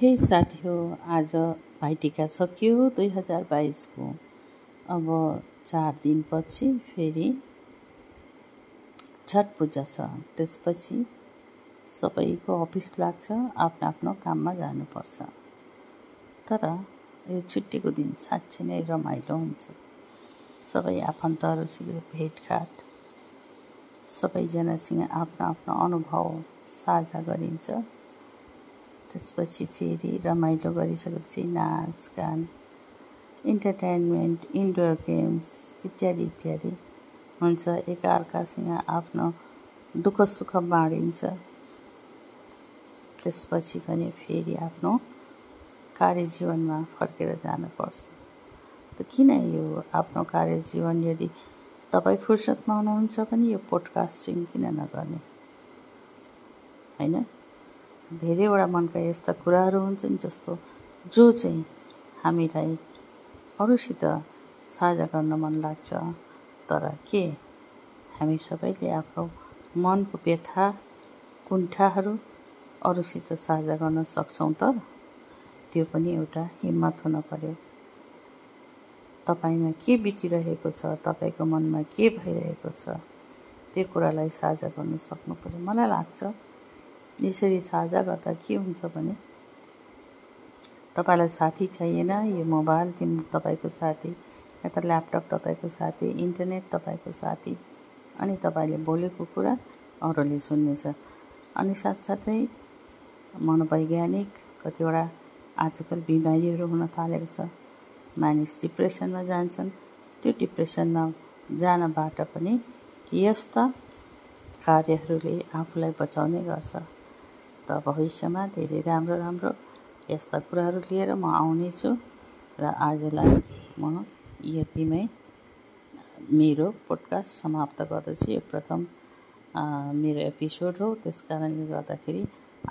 हे साथी हो आज भाइटिका सकियो दुई हजार बाइसको। अब चार दिनपछि फेरि छठ पूजा छ। त्यसपछि सबैको अफिस लाग्छ आफ्नो आफ्नो काममा जानुपर्छ। तर यो छुट्टीको दिन साँच्चै नै रमाइलो हुन्छ। सबै आफन्तहरूसँग भेटघाट सबैजनासँग आफ्नो आफ्नो अनुभव साझा गरिन्छ। त्यसपछि फेरि रमाइलो गरिसकेपछि नाच गान इन्टरटेनमेन्ट इन्डोर गेम्स इत्यादि इत्यादि हुन्छ। एकअर्कासँग आफ्नो दुःख सुख बाँडिन्छ। त्यसपछि पनि फेरि आफ्नो कार्यजीवनमा फर्केर जानुपर्छ। त किन यो आफ्नो कार्यजीवन यदि तपाईँ फुर्सदमा हुनुहुन्छ भने यो पोडकास्टिङ किन नगर्ने? होइन? धेरैवटा मनका यस्ता कुराहरू हुन्छन् जस्तो जो चाहिँ हामीलाई अरूसित साझा गर्न मन लाग्छ। तर के? हामी सबैले आफ्नो मनको व्यथा कुण्ठाहरू अरूसित साझा गर्न सक्छौँ त त्यो पनि एउटा हिम्मत हुन पर्यो। तपाईँमा के बितिरहेको छ? तपाईँको मनमा के भइरहेको छ? त्यो कुरालाई साझा गर्नु सक्नु पऱ्यो मलाई लाग्छ यसरी साझा गर्दा के हुन्छ भने तपाईँलाई साथी चाहिएन यो मोबाइल तिम तपाईँको साथी या त ल्यापटप तपाईँको साथी इन्टरनेट तपाईँको साथी अनि तपाईँले बोलेको कुरा अरूले सुन्नेछ। अनि साथसाथै मनोवैज्ञानिक कतिवटा आजकल बिमारीहरू हुन थालेको छ। मानिस डिप्रेसनमा जान्छन्। त्यो डिप्रेसनमा जानबाट पनि यस्ता कार्यहरूले आफूलाई बचाउने गर्छ। त भविष्यमा धेरै राम्रो राम्रो यस्ता कुराहरू लिएर म आउनेछु र आजलाई म यतिमै मेरो पोडकास्ट समाप्त गर्दछु। यो प्रथम मेरो एपिसोड हो। त्यस कारणले गर्दाखेरि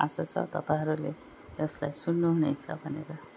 आशा छ तपाईँहरूले यसलाई सुन्नुहुनेछ भनेर।